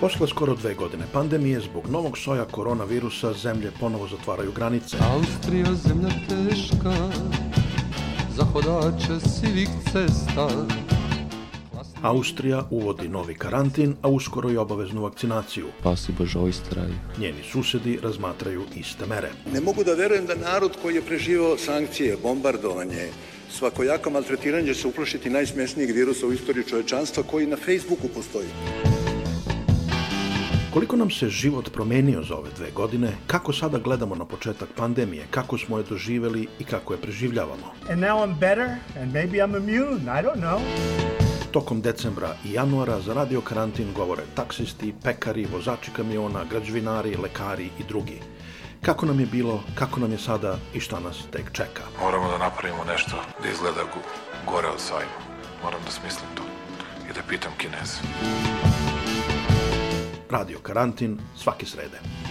Posle skoro dve godine pandemije, zbog novog soja koronavirusa, zemlje ponovo zatvaraju granice. Austrija zemlja teška, za hodače sivih cesta. Austrija uvodi novi karantin, a uskoro i obaveznu vakcinaciju. Pasi Bože Ojstraj. Njeni susedi razmatraju iste mere. Ne mogu da verujem da narod koji je preživao sankcije, bombardovanje, svakojako maltretiranje će se uplašiti najsmesnijeg virusa u istoriji čovečanstva koji na Facebooku postoji. Koliko nam se život promenio za ove dve godine, kako sada gledamo na početak pandemije, kako smo je doživeli i kako je preživljavamo. And now I'm better, and maybe I'm immune, I don't know. Tokom decembra i januara za radio karantin govore taksisti, pekari, vozači kamiona, građevinari, lekari i drugi. Kako nam je bilo, kako nam je sada i šta nas tek čeka. Moramo da napravimo nešto da izgleda go- gore od sajma. Moram da smislim to i da pitam kineze. Radio karantin svake srede.